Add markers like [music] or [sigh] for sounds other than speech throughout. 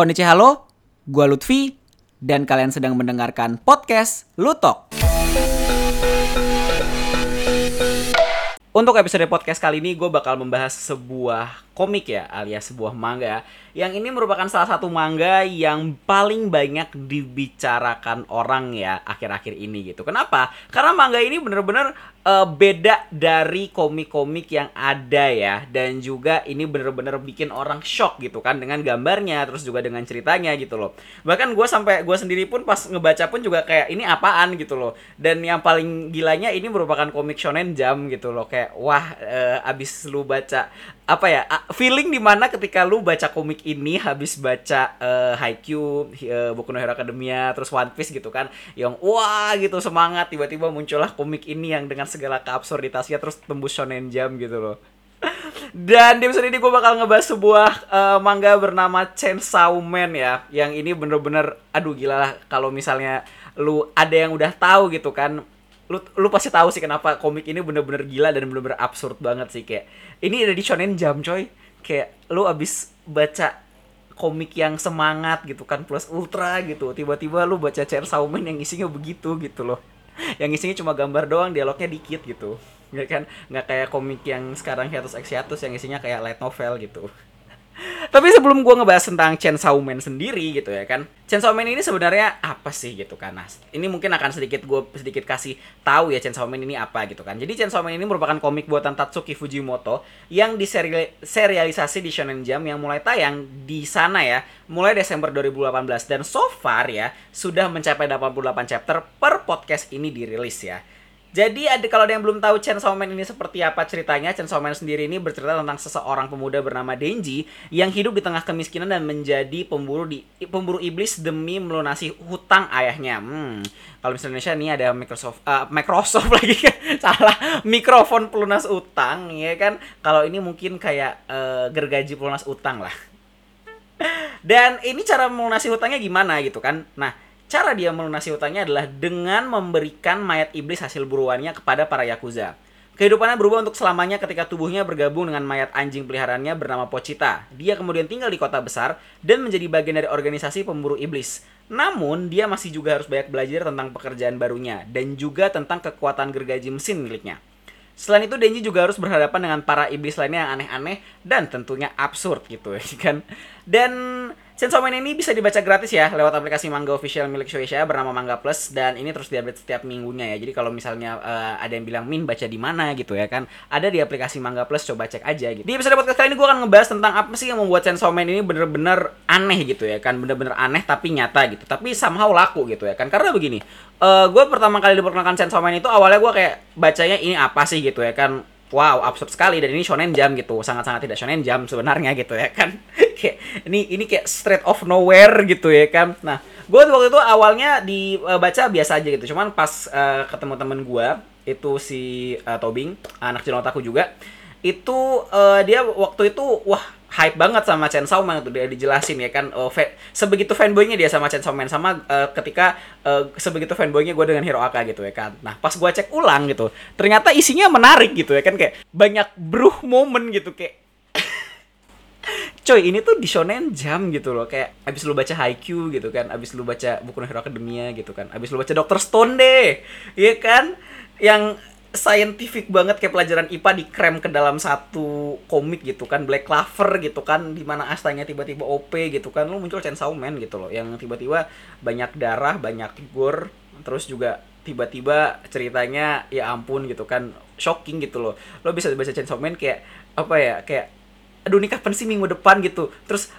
Konnichi halo, gua Lutfi dan kalian sedang mendengarkan podcast Lutok. Untuk episode podcast kali ini gue bakal membahas sebuah komik ya alias sebuah manga yang ini merupakan salah satu manga yang paling banyak dibicarakan orang ya akhir-akhir ini gitu. Kenapa? Karena manga ini bener-bener uh, beda dari komik-komik yang ada ya dan juga ini bener-bener bikin orang shock gitu kan dengan gambarnya terus juga dengan ceritanya gitu loh. Bahkan gue sampai gue sendiri pun pas ngebaca pun juga kayak ini apaan gitu loh. Dan yang paling gilanya ini merupakan komik shonen jam gitu loh kayak wah uh, abis lu baca apa ya feeling di mana ketika lu baca komik ini habis baca uh, Haikyuu, uh, Boku no Hero Academia, terus One Piece gitu kan, yang wah gitu semangat tiba-tiba muncullah komik ini yang dengan segala keabsurditasnya terus tembus shonen jam gitu loh. [laughs] Dan di episode ini gue bakal ngebahas sebuah uh, manga bernama Chainsaw Man ya, yang ini bener-bener aduh gila lah kalau misalnya lu ada yang udah tahu gitu kan lu lu pasti tahu sih kenapa komik ini bener-bener gila dan bener-bener absurd banget sih kayak ini ada di Shonen Jump coy. Kayak lu abis baca komik yang semangat gitu kan plus ultra gitu tiba-tiba lu baca Chainsaw Man yang isinya begitu gitu loh. Yang isinya cuma gambar doang dialognya dikit gitu. Ya kan? Nggak kayak komik yang sekarang hiatus ex hiatus yang isinya kayak light novel gitu tapi sebelum gue ngebahas tentang Chainsaw Man sendiri gitu ya kan Chainsaw Man ini sebenarnya apa sih gitu kan? Nah ini mungkin akan sedikit gue sedikit kasih tahu ya Chainsaw Man ini apa gitu kan. Jadi Chainsaw Man ini merupakan komik buatan Tatsuki Fujimoto yang diserialisasi di Shonen Jump yang mulai tayang di sana ya mulai Desember 2018 dan so far ya sudah mencapai 88 chapter per podcast ini dirilis ya jadi ada kalau ada yang belum tahu Chainsaw Man ini seperti apa ceritanya, Chainsaw Man sendiri ini bercerita tentang seseorang pemuda bernama Denji yang hidup di tengah kemiskinan dan menjadi pemburu di pemburu iblis demi melunasi hutang ayahnya. Hmm, kalau misalnya Indonesia ini ada Microsoft uh, Microsoft [laughs] lagi kan salah mikrofon pelunas utang ya kan. Kalau ini mungkin kayak uh, gergaji pelunas utang lah. Dan ini cara melunasi hutangnya gimana gitu kan? Nah, Cara dia melunasi hutangnya adalah dengan memberikan mayat iblis hasil buruannya kepada para yakuza. Kehidupannya berubah untuk selamanya ketika tubuhnya bergabung dengan mayat anjing peliharaannya bernama Pochita. Dia kemudian tinggal di kota besar dan menjadi bagian dari organisasi pemburu iblis. Namun, dia masih juga harus banyak belajar tentang pekerjaan barunya dan juga tentang kekuatan gergaji mesin miliknya. Selain itu, Denji juga harus berhadapan dengan para iblis lainnya yang aneh-aneh dan tentunya absurd gitu [laughs] kan. Dan Chainsaw Man ini bisa dibaca gratis ya lewat aplikasi Manga Official milik Shueisha bernama Manga Plus dan ini terus diupdate setiap minggunya ya. Jadi kalau misalnya uh, ada yang bilang Min baca di mana gitu ya kan, ada di aplikasi Manga Plus coba cek aja gitu. Di episode podcast kali ini gue akan ngebahas tentang apa sih yang membuat Chainsaw Man ini bener-bener aneh gitu ya kan, bener-bener aneh tapi nyata gitu. Tapi somehow laku gitu ya kan. Karena begini, uh, eh, gue pertama kali diperkenalkan Chainsaw Man itu awalnya gue kayak bacanya ini apa sih gitu ya kan wow absurd sekali. Dan ini shonen jam gitu sangat-sangat tidak shonen jam sebenarnya gitu ya kan. [laughs] Kayak ini ini kayak straight of nowhere gitu ya kan. Nah gue waktu itu awalnya dibaca biasa aja gitu. Cuman pas uh, ketemu temen gue itu si uh, Tobing anak Jinotaku juga itu uh, dia waktu itu wah hype banget sama Chainsaw Man itu dia dijelasin ya kan uh, fa sebegitu fanboynya dia sama Chainsaw Man sama uh, ketika uh, sebegitu fanboynya gue dengan Hero Aka gitu ya kan. Nah pas gue cek ulang gitu ternyata isinya menarik gitu ya kan kayak banyak bruh moment gitu kayak [laughs] coy ini tuh di shonen jam gitu loh kayak abis lu baca Haikyuu gitu kan abis lu baca buku Hero Academia gitu kan abis lu baca Doctor Stone deh iya kan? Yang scientific banget kayak pelajaran IPA dikrem ke dalam satu komik gitu kan Black Clover gitu kan di mana astanya tiba-tiba OP gitu kan lu muncul Chainsaw Man gitu loh yang tiba-tiba banyak darah banyak gore terus juga tiba-tiba ceritanya ya ampun gitu kan shocking gitu loh. Lo bisa baca Chainsaw Man kayak apa ya kayak aduh ini kapan sih minggu depan? gitu. Terus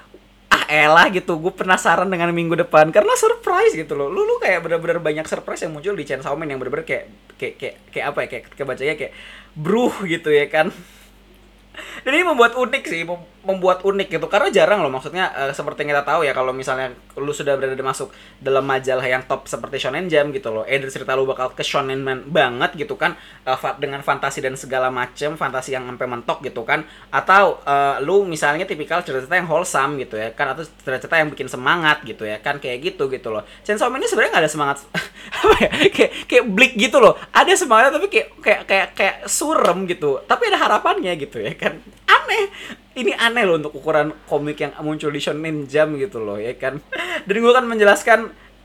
elah gitu gue penasaran dengan minggu depan. Karena surprise gitu loh. Lu lu kayak bener-bener banyak surprise yang muncul di Chainsaw Man yang bener-bener kayak kayak kayak kayak apa ya? Kayak kebacanya kayak bruh gitu ya kan. Dan [laughs] ini membuat unik sih membuat unik gitu. Karena jarang loh maksudnya uh, seperti yang kita tahu ya kalau misalnya lu sudah berada masuk dalam majalah yang top seperti Shonen Jump gitu loh eh cerita lu bakal ke Shonen Man banget gitu kan uh, dengan fantasi dan segala macem fantasi yang sampai mentok gitu kan. Atau uh, lu misalnya tipikal cerita-cerita yang wholesome gitu ya kan atau cerita-cerita yang bikin semangat gitu ya kan kayak gitu gitu loh. Chainsaw Man ini sebenarnya nggak ada semangat [laughs] ya kayak kayak blik gitu loh. Ada semangat tapi kayak kayak kayak kayak surem gitu tapi ada harapannya gitu ya kan. Aneh ini aneh loh untuk ukuran komik yang muncul di Shonen Jump gitu loh ya kan? [laughs] Dan gue akan menjelaskan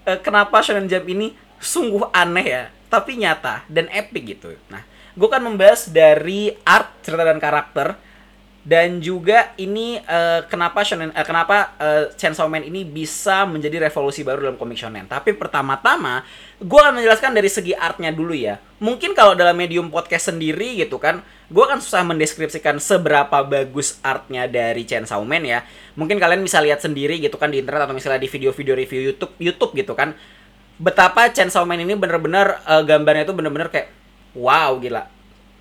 uh, kenapa Shonen Jump ini sungguh aneh ya tapi nyata dan epic gitu. Nah gue akan membahas dari art cerita dan karakter dan juga ini uh, kenapa shonen uh, kenapa uh, Chainsaw Man ini bisa menjadi revolusi baru dalam komik shonen. Tapi pertama-tama gue akan menjelaskan dari segi artnya dulu ya. Mungkin kalau dalam medium podcast sendiri gitu kan, gue akan susah mendeskripsikan seberapa bagus artnya dari Chainsaw Man ya. Mungkin kalian bisa lihat sendiri gitu kan di internet atau misalnya di video-video review YouTube YouTube gitu kan. Betapa Chainsaw Man ini bener-bener uh, gambarnya itu bener-bener kayak wow gila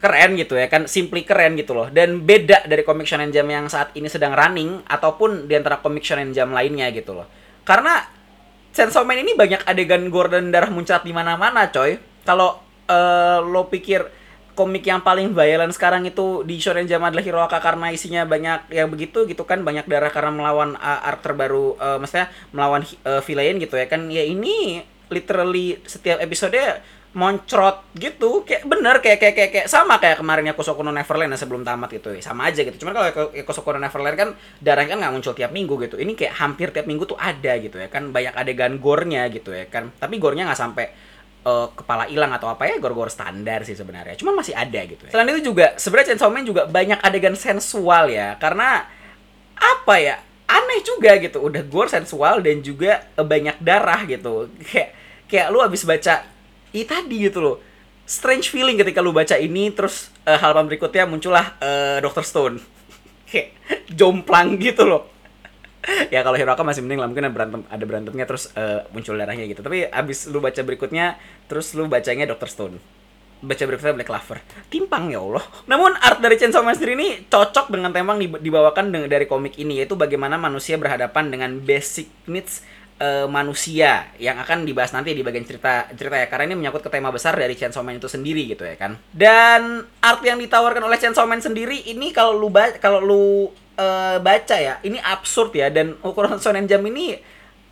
keren gitu ya kan? Simply keren gitu loh. Dan beda dari komik shonen jam yang saat ini sedang running ataupun di antara komik shonen jam lainnya gitu loh. Karena Chainsaw Man ini banyak adegan gore dan darah muncrat di mana-mana coy. Kalau uh, lo pikir komik yang paling violent sekarang itu di Shonen Jam adalah Hiroaka karena isinya banyak yang begitu gitu kan? Banyak darah karena melawan uh, arc terbaru uh, maksudnya melawan uh, villain gitu ya kan? Ya ini literally setiap episode moncrot gitu kayak bener kayak kayak kayak, kayak sama kayak kemarin Yakusoku no Neverland yang sebelum tamat gitu sama aja gitu. Cuman kalau Yakusoku no Neverland kan darahnya kan nggak muncul tiap minggu gitu. Ini kayak hampir tiap minggu tuh ada gitu ya kan banyak adegan gornya gitu ya kan. Tapi gornya nggak sampai uh, kepala hilang atau apa ya gor-gor standar sih sebenarnya. Cuma masih ada gitu ya. selain itu juga sebenarnya Chainsaw Man juga banyak adegan sensual ya. Karena apa ya aneh juga gitu. Udah gore sensual dan juga banyak darah gitu. Kayak kayak lu abis baca Iya tadi gitu loh. Strange feeling ketika lu baca ini terus uh, halaman berikutnya muncullah uh, Dr. Stone. [laughs] Kayak jomplang gitu loh. [laughs] Ya kalau Hiroka masih mending lah mungkin ada berantem ada berantemnya terus uh, muncul darahnya gitu. Tapi abis lu baca berikutnya terus lu bacanya Dr. Stone. Baca berikutnya Black Clover. Timpang ya Allah. Namun art dari Chainsaw Man sendiri ini cocok dengan tema yang dibawakan dari komik ini yaitu bagaimana manusia berhadapan dengan basic needs uh, manusia yang akan dibahas nanti di bagian cerita cerita ya. Karena ini menyangkut ke tema besar dari Chainsaw Man itu sendiri gitu ya kan. Dan art yang ditawarkan oleh Chainsaw Man sendiri ini kalau lu kalau lu uh, baca ya ini absurd ya. Dan ukuran shonen jam ini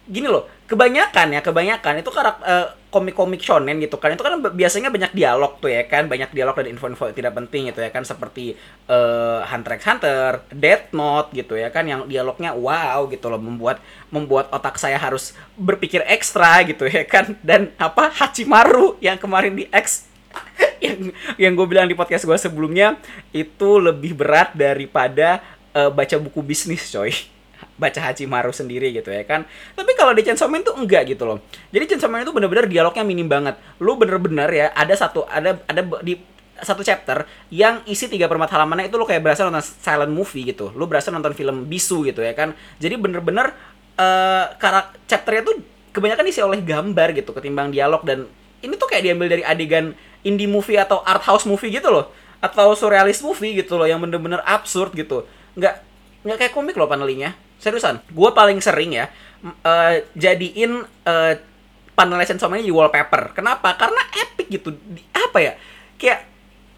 gini loh kebanyakan ya kebanyakan itu karakter uh, komik-komik shonen gitu kan. Itu kan biasanya banyak dialog tuh ya kan. Banyak dialog dan info-info tidak penting gitu ya kan. Seperti uh, Hunter x Hunter, Death Note gitu ya kan. Yang dialognya wow gitu loh. Membuat membuat otak saya harus berpikir ekstra gitu ya kan. Dan apa? Hachimaru yang kemarin di X [laughs] yang yang gue bilang di podcast gue sebelumnya itu lebih berat daripada uh, baca buku bisnis coy baca Hachimaru sendiri gitu ya kan. Tapi kalau di Chainsaw Man tuh enggak gitu loh. Jadi Chainsaw Man itu bener-bener dialognya minim banget. Lu bener-bener ya ada satu ada ada di satu chapter yang isi tiga perempat halamannya itu lu kayak berasa nonton silent movie gitu. Lu berasa nonton film bisu gitu ya kan. Jadi bener-bener uh, karak chapternya tuh kebanyakan isi oleh gambar gitu ketimbang dialog dan ini tuh kayak diambil dari adegan indie movie atau art house movie gitu loh atau surrealist movie gitu loh yang bener-bener absurd gitu nggak nggak kayak komik loh panelinya seriusan gue paling sering ya uh, jadiin uh, panel Man di wallpaper. Kenapa? Karena epic gitu. Di, apa ya? Kayak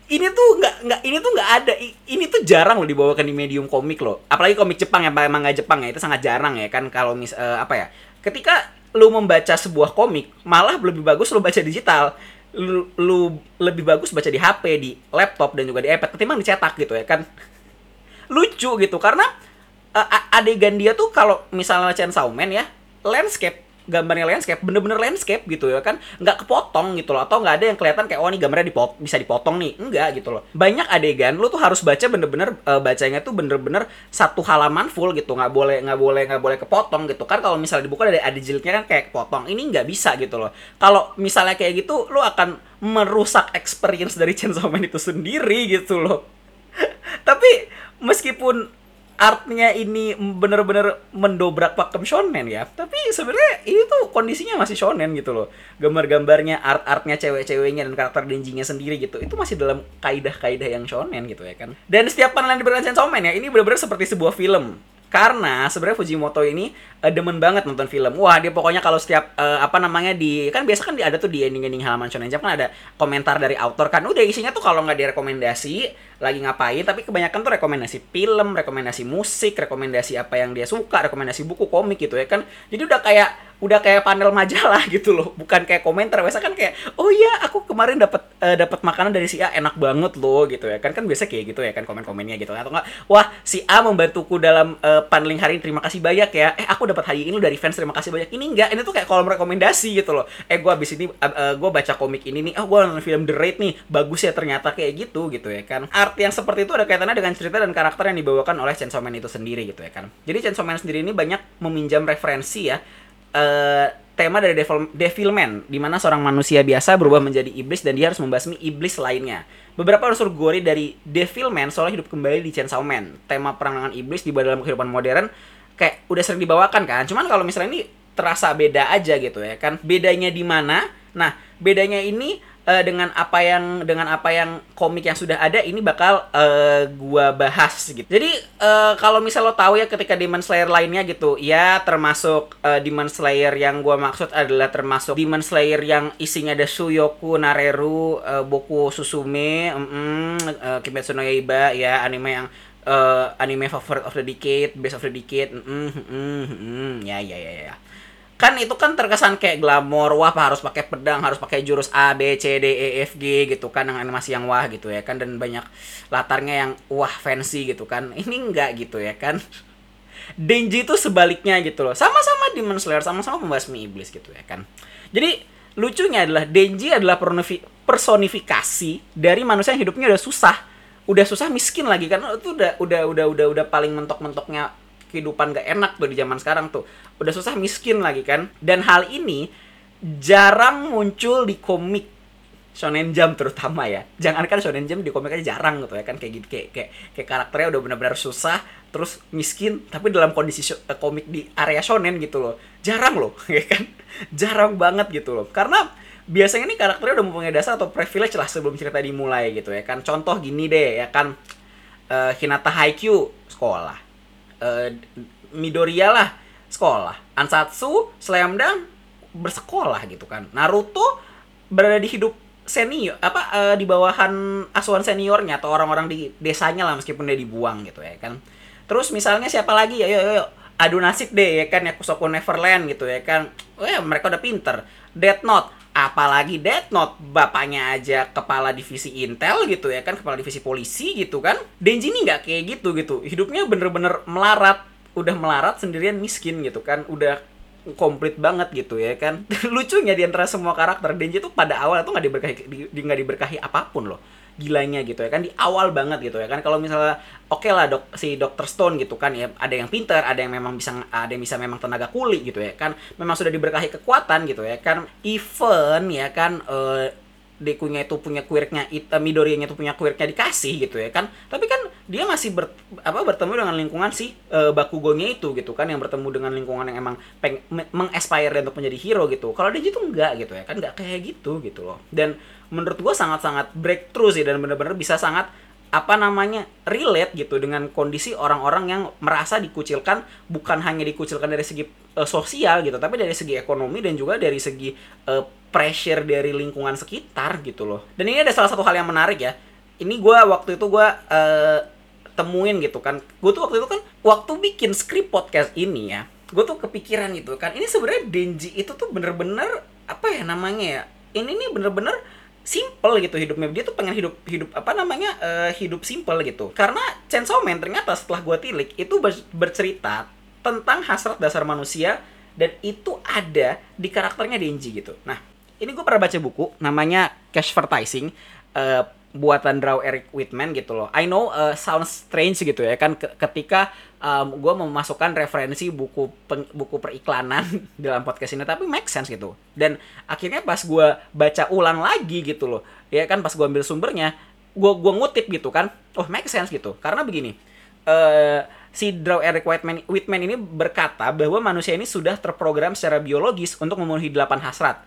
ini tuh nggak nggak ini tuh nggak ada. Ini tuh jarang loh dibawakan di medium komik loh. Apalagi komik Jepang yang emang nggak Jepang ya itu sangat jarang ya kan kalau mis uh, apa ya? Ketika lu membaca sebuah komik malah lebih bagus lu baca digital. Lu, lu lebih bagus baca di HP di laptop dan juga di iPad ketimbang dicetak gitu ya kan. [laughs] Lucu gitu karena uh, adegan dia tuh kalau misalnya Chainsaw Man ya landscape gambarnya landscape bener-bener landscape gitu ya kan. Nggak kepotong gitu loh atau nggak ada yang kelihatan kayak oh ini gambarnya dipot bisa dipotong nih. Enggak gitu loh. Banyak adegan lu tuh harus baca bener-bener uh, bacanya tuh bener-bener satu halaman full gitu. Nggak boleh nggak boleh nggak boleh kepotong gitu. Kan kalau misalnya dibuka dari ada jilidnya kan kayak kepotong. Ini nggak bisa gitu loh. Kalau misalnya kayak gitu lu akan merusak experience dari Chainsaw Man itu sendiri gitu loh. [laughs] Tapi meskipun artnya ini bener-bener mendobrak pakem shonen ya. Tapi sebenarnya ini tuh kondisinya masih shonen gitu loh. Gambar-gambarnya art-artnya cewek-ceweknya dan karakter denjinya sendiri gitu itu masih dalam kaidah-kaidah yang shonen gitu ya kan. Dan setiap panelan di Berlancan Shonen ya ini bener-bener seperti sebuah film karena sebenarnya Fujimoto ini uh, demen banget nonton film. Wah, dia pokoknya kalau setiap uh, apa namanya di kan biasa kan ada tuh di ending-ending halaman Shonen Jump kan ada komentar dari author kan. Udah isinya tuh kalau nggak direkomendasi lagi ngapain, tapi kebanyakan tuh rekomendasi film, rekomendasi musik, rekomendasi apa yang dia suka, rekomendasi buku komik gitu ya kan. Jadi udah kayak udah kayak panel majalah [laughs] gitu loh bukan kayak komentar. Biasa kan kayak oh iya aku kemarin dapat uh, dapat makanan dari si A enak banget loh gitu ya. Kan kan biasa kayak gitu ya kan komen-komennya gitu. Atau enggak wah si A membantuku dalam uh, paneling hari ini terima kasih banyak ya. Eh aku dapat hari ini dari fans terima kasih banyak. Ini enggak ini tuh kayak kolom rekomendasi gitu loh. Eh gue abis ini uh, uh, gue baca komik ini nih. Oh gue nonton film The Raid nih bagus ya ternyata kayak gitu gitu ya kan. Art yang seperti itu ada kaitannya dengan cerita dan karakter yang dibawakan oleh Chainsaw Man itu sendiri gitu ya kan. Jadi Chainsaw Man sendiri ini banyak meminjam referensi ya uh, tema dari Devil, Devilman, di mana seorang manusia biasa berubah menjadi iblis dan dia harus membasmi iblis lainnya. Beberapa unsur gore dari Devilman seolah hidup kembali di Chainsaw Man. Tema perang iblis di dalam kehidupan modern kayak udah sering dibawakan kan. Cuman kalau misalnya ini terasa beda aja gitu ya kan. Bedanya di mana? Nah, bedanya ini uh, dengan apa yang dengan apa yang komik yang sudah ada ini bakal uh, gua bahas gitu. Jadi uh, kalau misal lo tahu ya ketika Demon Slayer lainnya gitu, ya termasuk uh, Demon Slayer yang gua maksud adalah termasuk Demon Slayer yang isinya ada Suyoku, Nareru, uh, Boku Susume, mm -mm, uh, Kimetsu no Yaiba ya anime yang uh, anime favorit of the decade, best of the decade, mm -mm, mm -mm, ya ya ya ya kan itu kan terkesan kayak glamor wah harus pakai pedang harus pakai jurus A B C D E F G gitu kan dengan animasi yang wah gitu ya kan dan banyak latarnya yang wah fancy gitu kan. Ini enggak gitu ya kan. Denji itu sebaliknya gitu loh. Sama-sama Demon Slayer sama-sama pembasmi iblis gitu ya kan. Jadi lucunya adalah Denji adalah personifikasi dari manusia yang hidupnya udah susah. Udah susah miskin lagi kan itu udah udah udah udah udah paling mentok-mentoknya kehidupan gak enak tuh di zaman sekarang tuh udah susah miskin lagi kan dan hal ini jarang muncul di komik Shonen Jump terutama ya. Jangan kan Shonen Jump di komik aja jarang gitu ya kan kayak gitu kayak kayak, kayak karakternya udah benar-benar susah terus miskin tapi dalam kondisi uh, komik di area shonen gitu loh. Jarang loh [laughs] ya kan. Jarang banget gitu loh. Karena biasanya nih karakternya udah mempunyai dasar atau privilege lah sebelum cerita dimulai gitu ya kan. Contoh gini deh ya kan uh, Hinata Haikyuu sekolah. Uh, Midoriya lah sekolah. Ansatsu, Slam Dunk bersekolah gitu kan. Naruto berada di hidup senior apa uh, di bawahan asuhan seniornya atau orang-orang di desanya lah meskipun dia dibuang gitu ya kan. Terus misalnya siapa lagi ya, yo yo adu nasib deh ya kan ya Kusoko Neverland gitu ya kan. Oh ya mereka udah pinter. Death Note apalagi Death Note bapaknya aja kepala divisi Intel gitu ya kan kepala divisi polisi gitu kan. Denji ini nggak kayak gitu gitu. Hidupnya bener-bener melarat udah melarat sendirian miskin gitu kan. Udah komplit banget gitu ya kan. [laughs] Lucunya di antara semua karakter Denji tuh pada awal tuh nggak diberkahi di, nggak diberkahi apa pun loh gilanya gitu ya kan di awal banget gitu ya kan kalau misalnya oke okay lah dok si Dr. Stone gitu kan ya ada yang pinter ada yang memang bisa ada yang bisa memang tenaga kuli gitu ya kan memang sudah diberkahi kekuatan gitu ya kan even ya kan uh, Dekunya itu punya quirknya, uh, Midoriya itu punya quirknya dikasih gitu ya kan. Tapi kan dia masih ber, apa bertemu dengan lingkungan si uh, Bakugonya itu gitu kan yang bertemu dengan lingkungan yang emang peng, mengaspire untuk menjadi hero gitu. Kalau dia itu enggak gitu ya kan enggak kayak gitu gitu loh. Dan menurut gua sangat-sangat breakthrough sih dan bener-bener bisa sangat apa namanya relate gitu dengan kondisi orang-orang yang merasa dikucilkan bukan hanya dikucilkan dari segi uh, sosial gitu tapi dari segi ekonomi dan juga dari segi uh, pressure dari lingkungan sekitar gitu loh. Dan ini ada salah satu hal yang menarik ya. Ini gue waktu itu gue uh, temuin gitu kan. Gue tuh waktu itu kan waktu bikin skrip podcast ini ya gue tuh kepikiran gitu kan. Ini sebenarnya Denji itu tuh bener-bener apa ya namanya ya ini nih bener-bener simple gitu hidupnya. Dia tuh pengen hidup hidup apa namanya uh, hidup simple gitu. Karena Chainsaw Man ternyata setelah gua tilik itu bercerita tentang hasrat dasar manusia dan itu ada di karakternya Denji gitu. Nah ini gue pernah baca buku namanya Cash Advertising uh, buatan Draw Eric Whitman gitu loh. I know uh, sounds strange gitu ya kan ketika um, gue memasukkan referensi buku peng, buku periklanan [laughs] dalam podcast ini tapi make sense gitu. Dan akhirnya pas gue baca ulang lagi gitu loh, ya kan pas gue ambil sumbernya, gue gua ngutip gitu kan, oh make sense gitu. Karena begini, uh, si Draw Eric Whitman, Whitman ini berkata bahwa manusia ini sudah terprogram secara biologis untuk memenuhi delapan hasrat.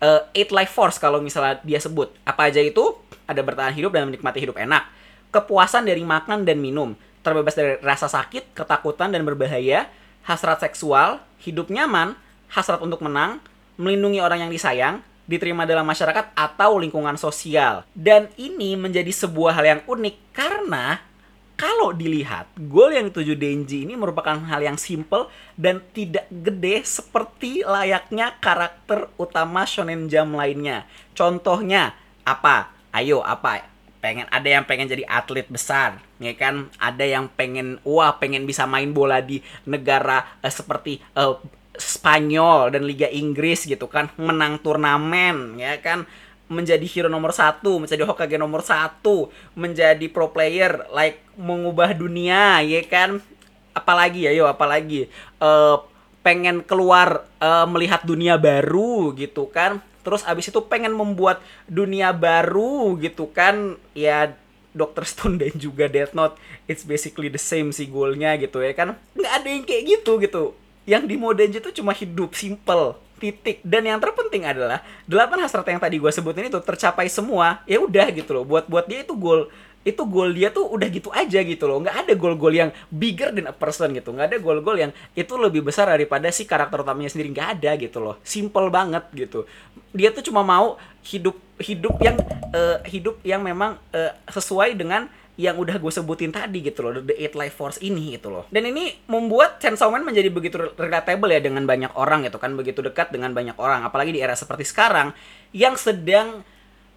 Uh, eight life force kalau misalnya dia sebut. Apa aja itu? Ada bertahan hidup dan menikmati hidup enak, kepuasan dari makan dan minum, terbebas dari rasa sakit, ketakutan dan berbahaya, hasrat seksual, hidup nyaman, hasrat untuk menang, melindungi orang yang disayang, diterima dalam masyarakat atau lingkungan sosial. Dan ini menjadi sebuah hal yang unik karena kalau dilihat, gol yang dituju Denji ini merupakan hal yang simple dan tidak gede seperti layaknya karakter utama Shonen Jump lainnya. Contohnya, apa? Ayo, apa? Pengen ada yang pengen jadi atlet besar, ya kan? Ada yang pengen wah, pengen bisa main bola di negara uh, seperti uh, Spanyol dan Liga Inggris gitu kan, menang turnamen, ya kan? menjadi hero nomor satu, menjadi Hokage nomor satu, menjadi pro player, like mengubah dunia, ya kan? Apalagi ya, yo, apalagi uh, pengen keluar uh, melihat dunia baru gitu kan? Terus abis itu pengen membuat dunia baru gitu kan? Ya Doctor Stone dan juga Death Note, it's basically the same sih goalnya gitu ya kan? Nggak ada yang kayak gitu gitu. Yang di mode itu cuma hidup simple titik dan yang terpenting adalah delapan hasrat yang tadi gue sebutin itu tercapai semua ya udah gitu loh buat buat dia itu goal itu gol dia tuh udah gitu aja gitu loh. Nggak ada gol-gol yang bigger than a person gitu. Nggak ada gol-gol yang itu lebih besar daripada si karakter utamanya sendiri. Nggak ada gitu loh. Simple banget gitu. Dia tuh cuma mau hidup hidup yang uh, hidup yang memang uh, sesuai dengan yang udah gue sebutin tadi gitu loh. The Eight Life Force ini gitu loh. Dan ini membuat Chainsaw Man menjadi begitu relatable ya dengan banyak orang gitu kan. Begitu dekat dengan banyak orang. Apalagi di era seperti sekarang yang sedang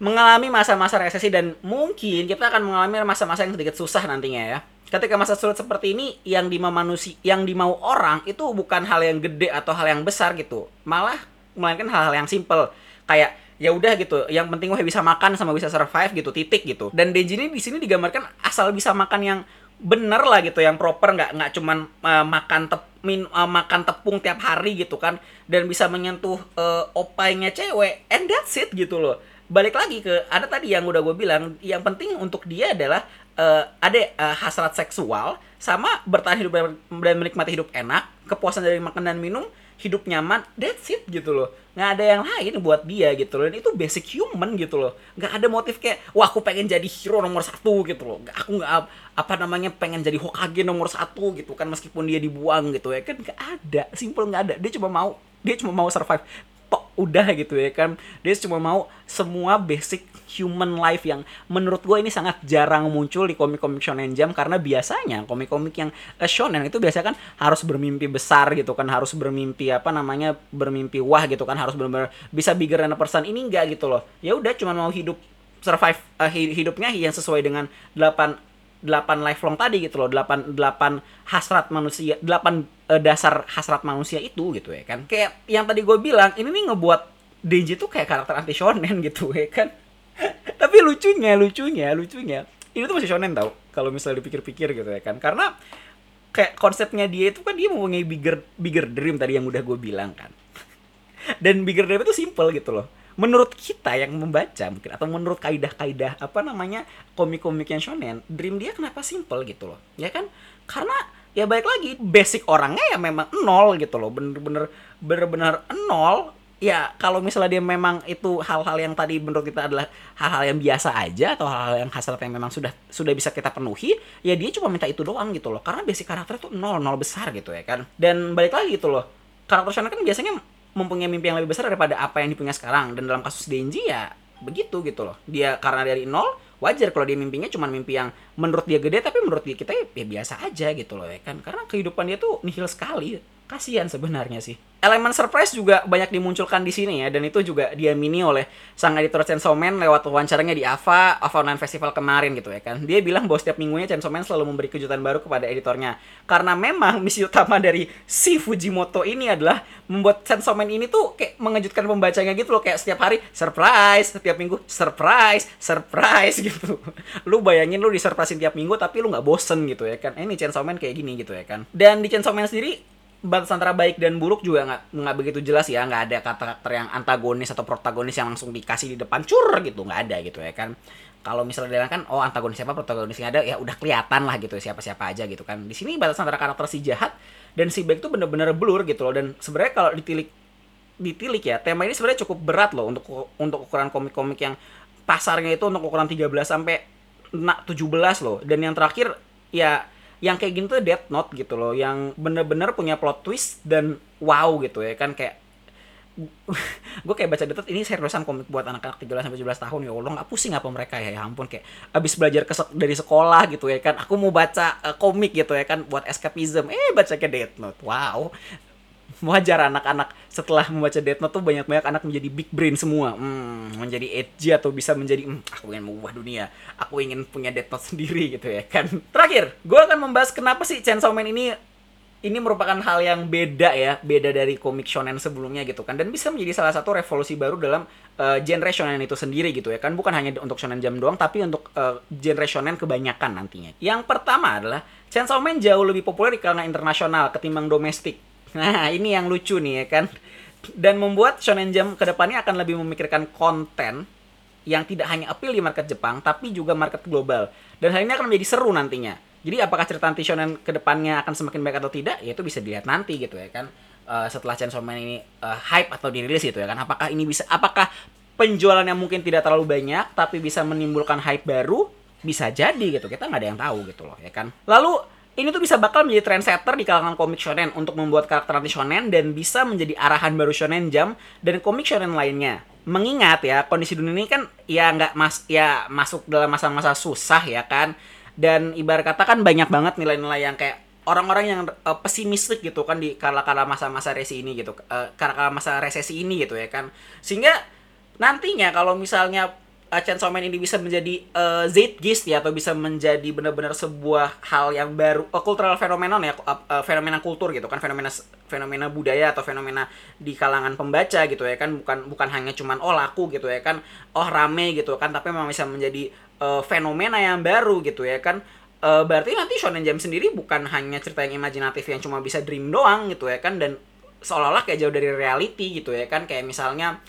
mengalami masa-masa resesi dan mungkin kita akan mengalami masa-masa yang sedikit susah nantinya ya. Ketika masa sulit seperti ini yang dimau manusia yang dimau orang itu bukan hal yang gede atau hal yang besar gitu. Malah melainkan hal-hal yang simple. Kayak ya udah gitu yang penting gue bisa makan sama bisa survive gitu titik gitu. Dan Denji ini di sini digambarkan asal bisa makan yang bener lah gitu yang proper nggak nggak cuman uh, makan tep min, uh, makan tepung tiap hari gitu kan. Dan bisa menyentuh uh, opainya cewek and that's it gitu loh balik lagi ke ada tadi yang udah gue bilang yang penting untuk dia adalah uh, ada uh, hasrat seksual sama bertahan hidup dan menikmati hidup enak kepuasan dari makan dan minum hidup nyaman that's it gitu loh. Nggak ada yang lain buat dia gitu loh. Dan itu basic human gitu loh. Nggak ada motif kayak wah aku pengen jadi hero nomor satu gitu loh. Nggak aku nggak apa namanya pengen jadi Hokage nomor satu gitu kan meskipun dia dibuang gitu ya kan. Nggak ada simple nggak ada. Dia cuma mau dia cuma mau survive udah gitu ya kan. Dia cuma mau semua basic human life yang menurut gue ini sangat jarang muncul di komik-komik shonen jam karena biasanya komik-komik yang uh, shonen itu biasa kan harus bermimpi besar gitu kan harus bermimpi apa namanya bermimpi wah gitu kan harus benar-benar bisa bigger than a person. Ini enggak gitu loh. Ya udah cuma mau hidup survive uh, hidupnya yang sesuai dengan 8 delapan lifelong tadi gitu loh delapan delapan hasrat manusia delapan uh, dasar hasrat manusia itu gitu ya kan. Kayak yang tadi gue bilang ini nih ngebuat Denji tuh kayak karakter anti shonen gitu [laughs] ya kan. Tapi lucunya lucunya lucunya ini tuh masih shonen tau kalau misalnya dipikir-pikir gitu ya kan. Karena kayak konsepnya dia itu kan dia mempunyai bigger bigger dream tadi yang udah gue bilang kan. [laughs] Dan bigger dream itu simple gitu loh menurut kita yang membaca mungkin atau menurut kaidah-kaidah apa namanya komik-komik yang shonen dream dia kenapa simple gitu loh ya kan? Karena ya baik lagi basic orangnya ya memang nol gitu loh bener-bener bener-bener nol. Ya kalau misalnya dia memang itu hal-hal yang tadi menurut kita adalah hal-hal yang biasa aja atau hal-hal yang hasrat yang memang sudah sudah bisa kita penuhi ya dia cuma minta itu doang gitu loh. Karena basic karakter itu nol nol besar gitu ya kan? Dan balik lagi gitu loh karakter shonen kan biasanya mempunyai mimpi yang lebih besar daripada apa yang dipunya sekarang. Dan dalam kasus Denji ya begitu gitu loh. Dia karena dari nol wajar kalau dia mimpinya cuma mimpi yang menurut dia gede tapi menurut dia kita ya, ya biasa aja gitu loh ya kan? Karena kehidupan dia tuh nihil sekali kasihan sebenarnya sih. Elemen surprise juga banyak dimunculkan di sini ya dan itu juga diamini oleh sang editor Chainsaw Man lewat wawancaranya di AVA AVA Online Festival kemarin gitu ya kan. Dia bilang bahwa setiap minggunya Chainsaw Man selalu memberi kejutan baru kepada editornya. Karena memang misi utama dari si Fujimoto ini adalah membuat Chainsaw Man ini tuh kayak mengejutkan pembacanya gitu loh. Kayak setiap hari surprise! Setiap minggu surprise! Surprise! [laughs] gitu. Lu bayangin lu disurprisein tiap minggu tapi lu nggak bosen gitu ya kan. Eh, ini Chainsaw Man kayak gini gitu ya kan. Dan di Chainsaw Man sendiri batas antara baik dan buruk juga nggak nggak begitu jelas ya. Nggak ada kata-kata yang antagonis atau protagonis yang langsung dikasih di depan cur gitu. Nggak ada gitu ya kan. Kalau misalnya dia kan oh antagonis siapa protagonisnya ada ya udah kelihatan lah gitu siapa siapa aja gitu kan. Di sini batas antara karakter si jahat dan si baik itu bener-bener blur gitu loh. Dan sebenarnya kalau ditilik ditilik ya tema ini sebenarnya cukup berat loh untuk untuk ukuran komik-komik yang pasarnya itu untuk ukuran 13 sampai 17 loh. Dan yang terakhir ya yang kayak gini tuh Death Note gitu loh yang bener-bener punya plot twist dan wow gitu ya kan kayak [laughs] gue kayak baca Note ini seriusan komik buat anak-anak 13 sampai 17 tahun ya Allah nggak pusing apa mereka ya ya ampun kayak abis belajar ke dari sekolah gitu ya kan aku mau baca uh, komik gitu ya kan buat escapism. Eh baca ke Death Note wow wajar anak-anak setelah membaca Death Note tuh banyak-banyak anak menjadi big brain semua. Hmm, menjadi edgy atau bisa menjadi hmm, aku ingin mengubah dunia. Aku ingin punya Death Note sendiri [laughs] gitu ya kan. Terakhir gue akan membahas kenapa sih Chainsaw Man ini ini merupakan hal yang beda ya, beda dari komik shonen sebelumnya gitu kan. Dan bisa menjadi salah satu revolusi baru dalam uh, genre shonen itu sendiri gitu ya kan. Bukan hanya untuk shonen jam doang tapi untuk uh, genre shonen kebanyakan nantinya. Yang pertama adalah Chainsaw Man jauh lebih populer di kalangan internasional ketimbang domestik. Nah, ini yang lucu nih ya kan. Dan membuat shonen jam ke depannya akan lebih memikirkan konten yang tidak hanya appeal di market Jepang tapi juga market global. Dan hal ini akan menjadi seru nantinya jadi apakah cerita anti shonen ke depannya akan semakin baik atau tidak, ya itu bisa dilihat nanti gitu ya kan. Uh, setelah Chainsaw Man ini uh, hype atau dirilis gitu ya kan. Apakah ini bisa, apakah penjualannya mungkin tidak terlalu banyak, tapi bisa menimbulkan hype baru, bisa jadi gitu. Kita nggak ada yang tahu gitu loh ya kan. Lalu ini tuh bisa bakal menjadi trendsetter di kalangan komik shonen untuk membuat karakter anti shonen dan bisa menjadi arahan baru shonen jam dan komik shonen lainnya. Mengingat ya kondisi dunia ini kan ya nggak mas ya masuk dalam masa-masa susah ya kan dan ibarat kata kan banyak banget nilai-nilai yang kayak orang-orang yang uh, pesimistik gitu kan di kala-kala masa-masa resesi ini gitu uh, kala-kala masa resesi ini gitu ya kan sehingga nantinya kalau misalnya uh, Chainsaw Man ini bisa menjadi uh, zeitgeist ya atau bisa menjadi benar-benar sebuah hal yang baru uh, cultural phenomenon ya uh, uh, fenomena kultur gitu kan fenomena fenomena budaya atau fenomena di kalangan pembaca gitu ya kan bukan bukan hanya cuman oh laku gitu ya kan oh rame gitu kan tapi memang bisa menjadi uh, fenomena yang baru gitu ya kan. Uh, berarti nanti Shonen Jump sendiri bukan hanya cerita yang imajinatif yang cuma bisa dream doang gitu ya kan dan seolah-olah kayak jauh dari reality gitu ya kan kayak misalnya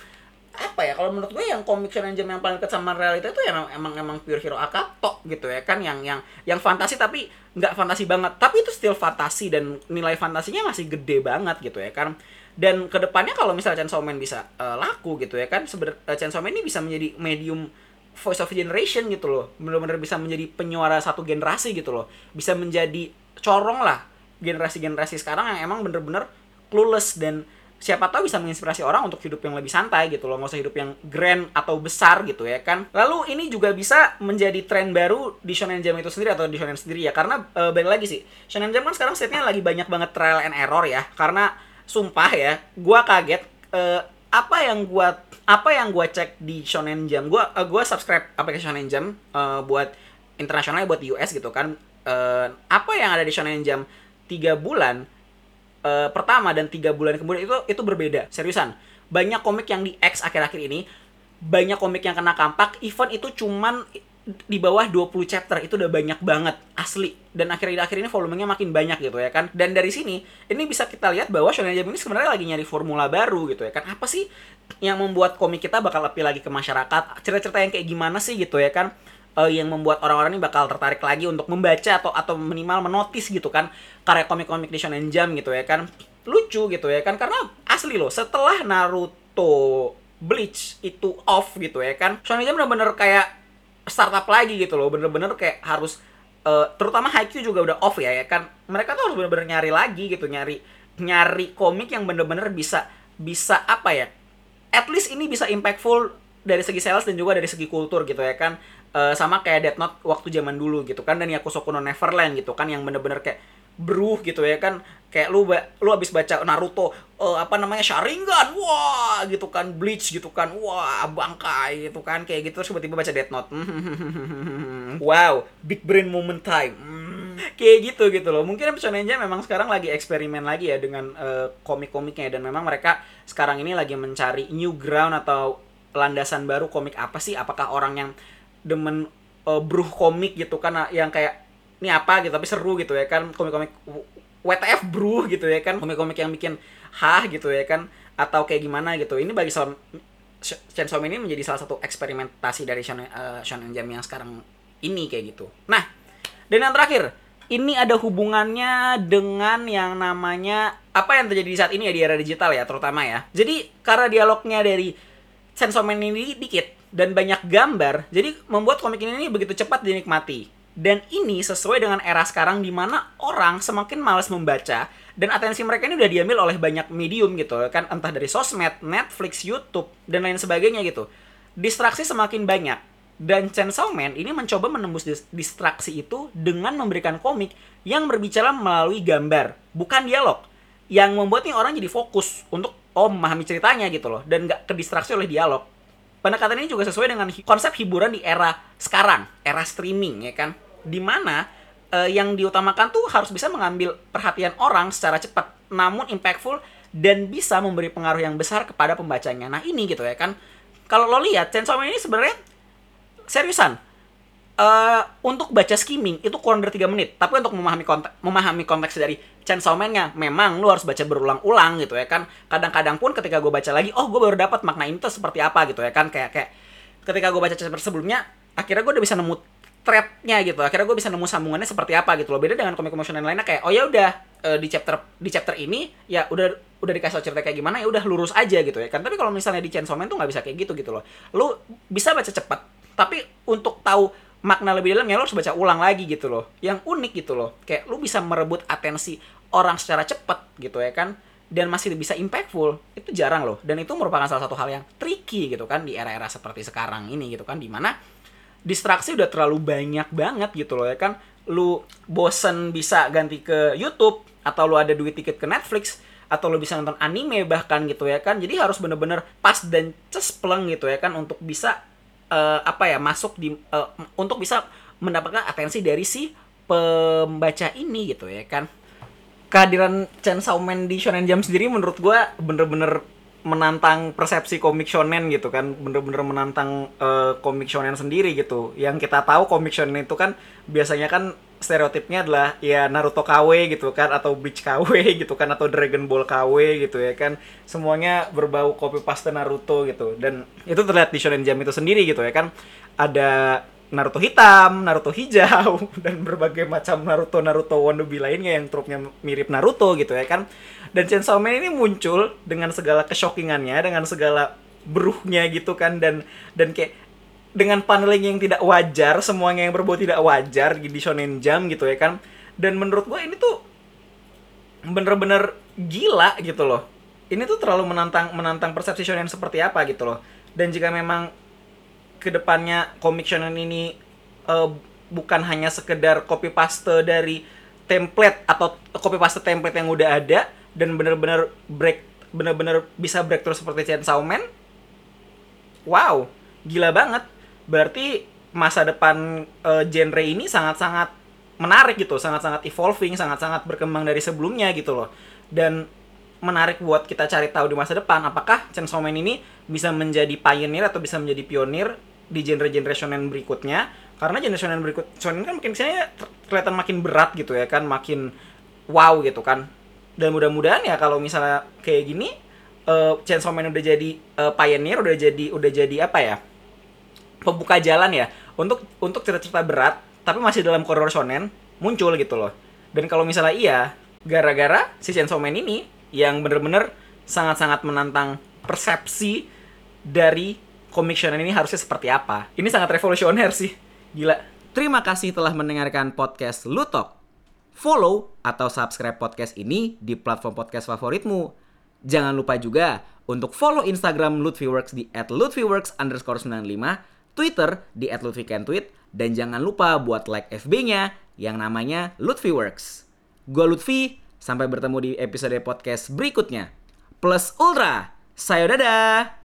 apa ya kalau menurut gue yang shonen jump yang paling dekat sama realita itu emang emang emang pure hero akato gitu ya kan yang yang yang fantasi tapi nggak fantasi banget. Tapi itu still fantasi dan nilai fantasinya masih gede banget gitu ya kan. Dan ke depannya kalau misalnya Chainsaw Man bisa uh, laku gitu ya kan sebenarnya uh, Chainsaw Man ini bisa menjadi medium voice of generation gitu loh. Benar-benar bisa menjadi penyuara satu generasi gitu loh. Bisa menjadi corong lah generasi-generasi sekarang yang emang bener-bener clueless dan siapa tahu bisa menginspirasi orang untuk hidup yang lebih santai gitu loh nggak usah hidup yang grand atau besar gitu ya kan. Lalu ini juga bisa menjadi tren baru di shonen jam itu sendiri atau di shonen sendiri ya karena e, balik lagi sih shonen jam kan sekarang setnya lagi banyak banget trial and error ya karena sumpah ya gua kaget e, apa yang gua apa yang gue cek di Shonen Jump gue uh, gue subscribe aplikasi Shonen Jump uh, buat internasionalnya buat US gitu kan. Uh, apa yang ada di Shonen Jump tiga bulan uh, pertama dan tiga bulan kemudian itu itu berbeda. Seriusan. Banyak komik yang di X akhir-akhir ini banyak komik yang kena kampak event itu cuman di bawah 20 chapter itu udah banyak banget asli. Dan akhir-akhir ini volumenya makin banyak gitu ya kan. Dan dari sini ini bisa kita lihat bahwa Shonen Jump ini sebenarnya lagi nyari formula baru gitu ya kan. Apa sih yang membuat komik kita bakal lebih lagi ke masyarakat? Cerita-cerita yang kayak gimana sih gitu ya kan uh, yang membuat orang-orang ini bakal tertarik lagi untuk membaca atau atau minimal menotis gitu kan karya komik-komik di Shonen Jump gitu ya kan. Lucu gitu ya kan karena asli loh setelah Naruto Bleach itu off gitu ya kan Shonen Jump bener-bener kayak startup lagi gitu loh. Bener-bener kayak harus uh, terutama Haikyuu juga udah off ya ya kan. Mereka tuh harus bener-bener nyari lagi gitu nyari nyari komik yang bener-bener bisa bisa apa ya at least ini bisa impactful dari segi sales dan juga dari segi kultur gitu ya kan uh, sama kayak Death Note waktu zaman dulu gitu kan dan Yakusoku no Neverland gitu kan yang bener-bener kayak bruh gitu ya kan. Kayak lu lu abis baca Naruto uh, apa namanya Sharingan wah gitu kan Bleach gitu kan wah bangkai gitu kan kayak gitu terus tiba-tiba baca Death Note. [laughs] Wow big brain moment time. [laughs] Kayak gitu gitu loh. Mungkin Shonen Jump memang sekarang lagi eksperimen lagi ya dengan uh, komik-komiknya dan memang mereka sekarang ini lagi mencari new ground atau landasan baru komik apa sih? Apakah orang yang demen uh, bruh komik gitu kan yang kayak ini apa gitu tapi seru gitu ya kan komik-komik WTF bro gitu ya kan komik-komik yang bikin hah gitu ya kan atau kayak gimana gitu. Ini bagi Son Chainsaw Man ini menjadi salah satu eksperimentasi dari Shonen, uh, Shonen Jump yang sekarang ini kayak gitu. Nah dan yang terakhir ini ada hubungannya dengan yang namanya apa yang terjadi di saat ini ya di era digital ya terutama ya. Jadi karena dialognya dari Chainsaw Man ini dikit dan banyak gambar jadi membuat komik ini begitu cepat dinikmati Dan ini sesuai dengan era sekarang di mana orang semakin malas membaca dan atensi mereka ini udah diambil oleh banyak medium gitu kan entah dari sosmed, Netflix, YouTube dan lain sebagainya gitu. Distraksi semakin banyak dan Chainsaw Man ini mencoba menembus dis distraksi itu dengan memberikan komik yang berbicara melalui gambar, bukan dialog. Yang membuat nih orang jadi fokus untuk oh memahami ceritanya gitu loh dan nggak kedistraksi oleh dialog. Pendekatan ini juga sesuai dengan konsep hiburan di era sekarang, era streaming ya kan. Di mana uh, yang diutamakan tuh harus bisa mengambil perhatian orang secara cepat, namun impactful dan bisa memberi pengaruh yang besar kepada pembacanya. Nah ini gitu ya kan. Kalau lo lihat Chainsaw Man ini sebenarnya seriusan uh, untuk baca skimming itu kurang dari tiga menit. Tapi untuk memahami konteks memahami konteks dari Chainsaw Man-nya memang lu harus baca berulang-ulang gitu ya kan. Kadang-kadang pun ketika gue baca lagi oh gue baru dapat makna ini tuh seperti apa gitu ya kan. Kayak kayak ketika gue baca chapter sebelumnya akhirnya gue udah bisa nemu threadnya gitu. Akhirnya gue bisa nemu sambungannya seperti apa gitu loh. Beda dengan komik komik lainnya kayak oh ya udah uh, di chapter di chapter ini ya udah udah dikasih cerita kayak gimana ya udah lurus aja gitu ya kan. Tapi kalau misalnya di Chainsaw Man tuh nggak bisa kayak gitu gitu loh. Lu bisa baca cepat tapi untuk tahu makna lebih dalam ya lo harus baca ulang lagi gitu loh. Yang unik gitu loh. Kayak lo bisa merebut atensi orang secara cepat gitu ya kan dan masih bisa impactful itu jarang loh. Dan itu merupakan salah satu hal yang tricky gitu kan di era-era seperti sekarang ini gitu kan di mana distraksi udah terlalu banyak banget gitu loh ya kan. Lu bosen bisa ganti ke YouTube atau lu ada duit tiket ke Netflix atau lu bisa nonton anime bahkan gitu ya kan. Jadi harus bener-bener pas dan cespleng gitu ya kan untuk bisa uh, apa ya masuk di uh, untuk bisa mendapatkan atensi dari si pembaca ini gitu ya kan. Kehadiran Chen Xiaomen di Shonen Jump sendiri menurut gue bener-bener menantang persepsi komik shonen gitu kan. Bener-bener menantang uh, komik shonen sendiri gitu. Yang kita tahu komik shonen itu kan biasanya kan stereotipnya adalah ya Naruto KW gitu kan atau Bleach KW [laughs] gitu kan atau Dragon Ball KW gitu ya kan. Semuanya berbau copy paste Naruto gitu. Dan itu terlihat di shonen jam itu sendiri gitu ya kan. Ada Naruto hitam, Naruto hijau, [laughs] dan berbagai macam Naruto Naruto wannabe lainnya yang trupnya mirip Naruto gitu ya kan. Dan Chainsaw Man ini muncul dengan segala keshockingannya, dengan segala beruhnya gitu kan dan dan kayak dengan paneling yang tidak wajar, semuanya yang berbau tidak wajar di Shonen Jump gitu ya kan. Dan menurut gue ini tuh bener-bener gila gitu loh. Ini tuh terlalu menantang menantang persepsi shonen seperti apa gitu loh. Dan jika memang ke depannya komik shonen ini uh, bukan hanya sekedar copy paste dari template atau copy paste template yang udah ada dan bener-bener break bener-bener bisa breakthrough seperti Chainsaw Man wow gila banget berarti masa depan uh, genre ini sangat-sangat menarik gitu sangat-sangat evolving sangat-sangat berkembang dari sebelumnya gitu loh. Dan menarik buat kita cari tahu di masa depan apakah Chainsaw Man ini bisa menjadi pioneer atau bisa menjadi pionir di genre-genre shonen berikutnya? Karena genre shonen berikut shonen kan makin misalnya kelihatan makin berat gitu ya kan makin wow gitu kan. Dan mudah-mudahan ya kalau misalnya kayak gini uh, Chainsaw Man udah jadi uh, pioneer udah jadi udah jadi apa ya pembuka jalan ya untuk untuk cerita-cerita berat tapi masih dalam koridor shonen muncul gitu loh dan kalau misalnya iya gara-gara si Chainsaw Man ini yang bener-bener sangat-sangat menantang persepsi dari komik shonen ini harusnya seperti apa. Ini sangat revolusioner sih. Gila. Terima kasih telah mendengarkan podcast Lutok. Follow atau subscribe podcast ini di platform podcast favoritmu. Jangan lupa juga untuk follow Instagram Lutfiworks di @lutfiworks underscore 95, Twitter di @lutfikentweet, dan jangan lupa buat like FB-nya yang namanya Lutfiworks. Gua Lutfi, sampai bertemu di episode podcast berikutnya. Plus Ultra, sayo dadah!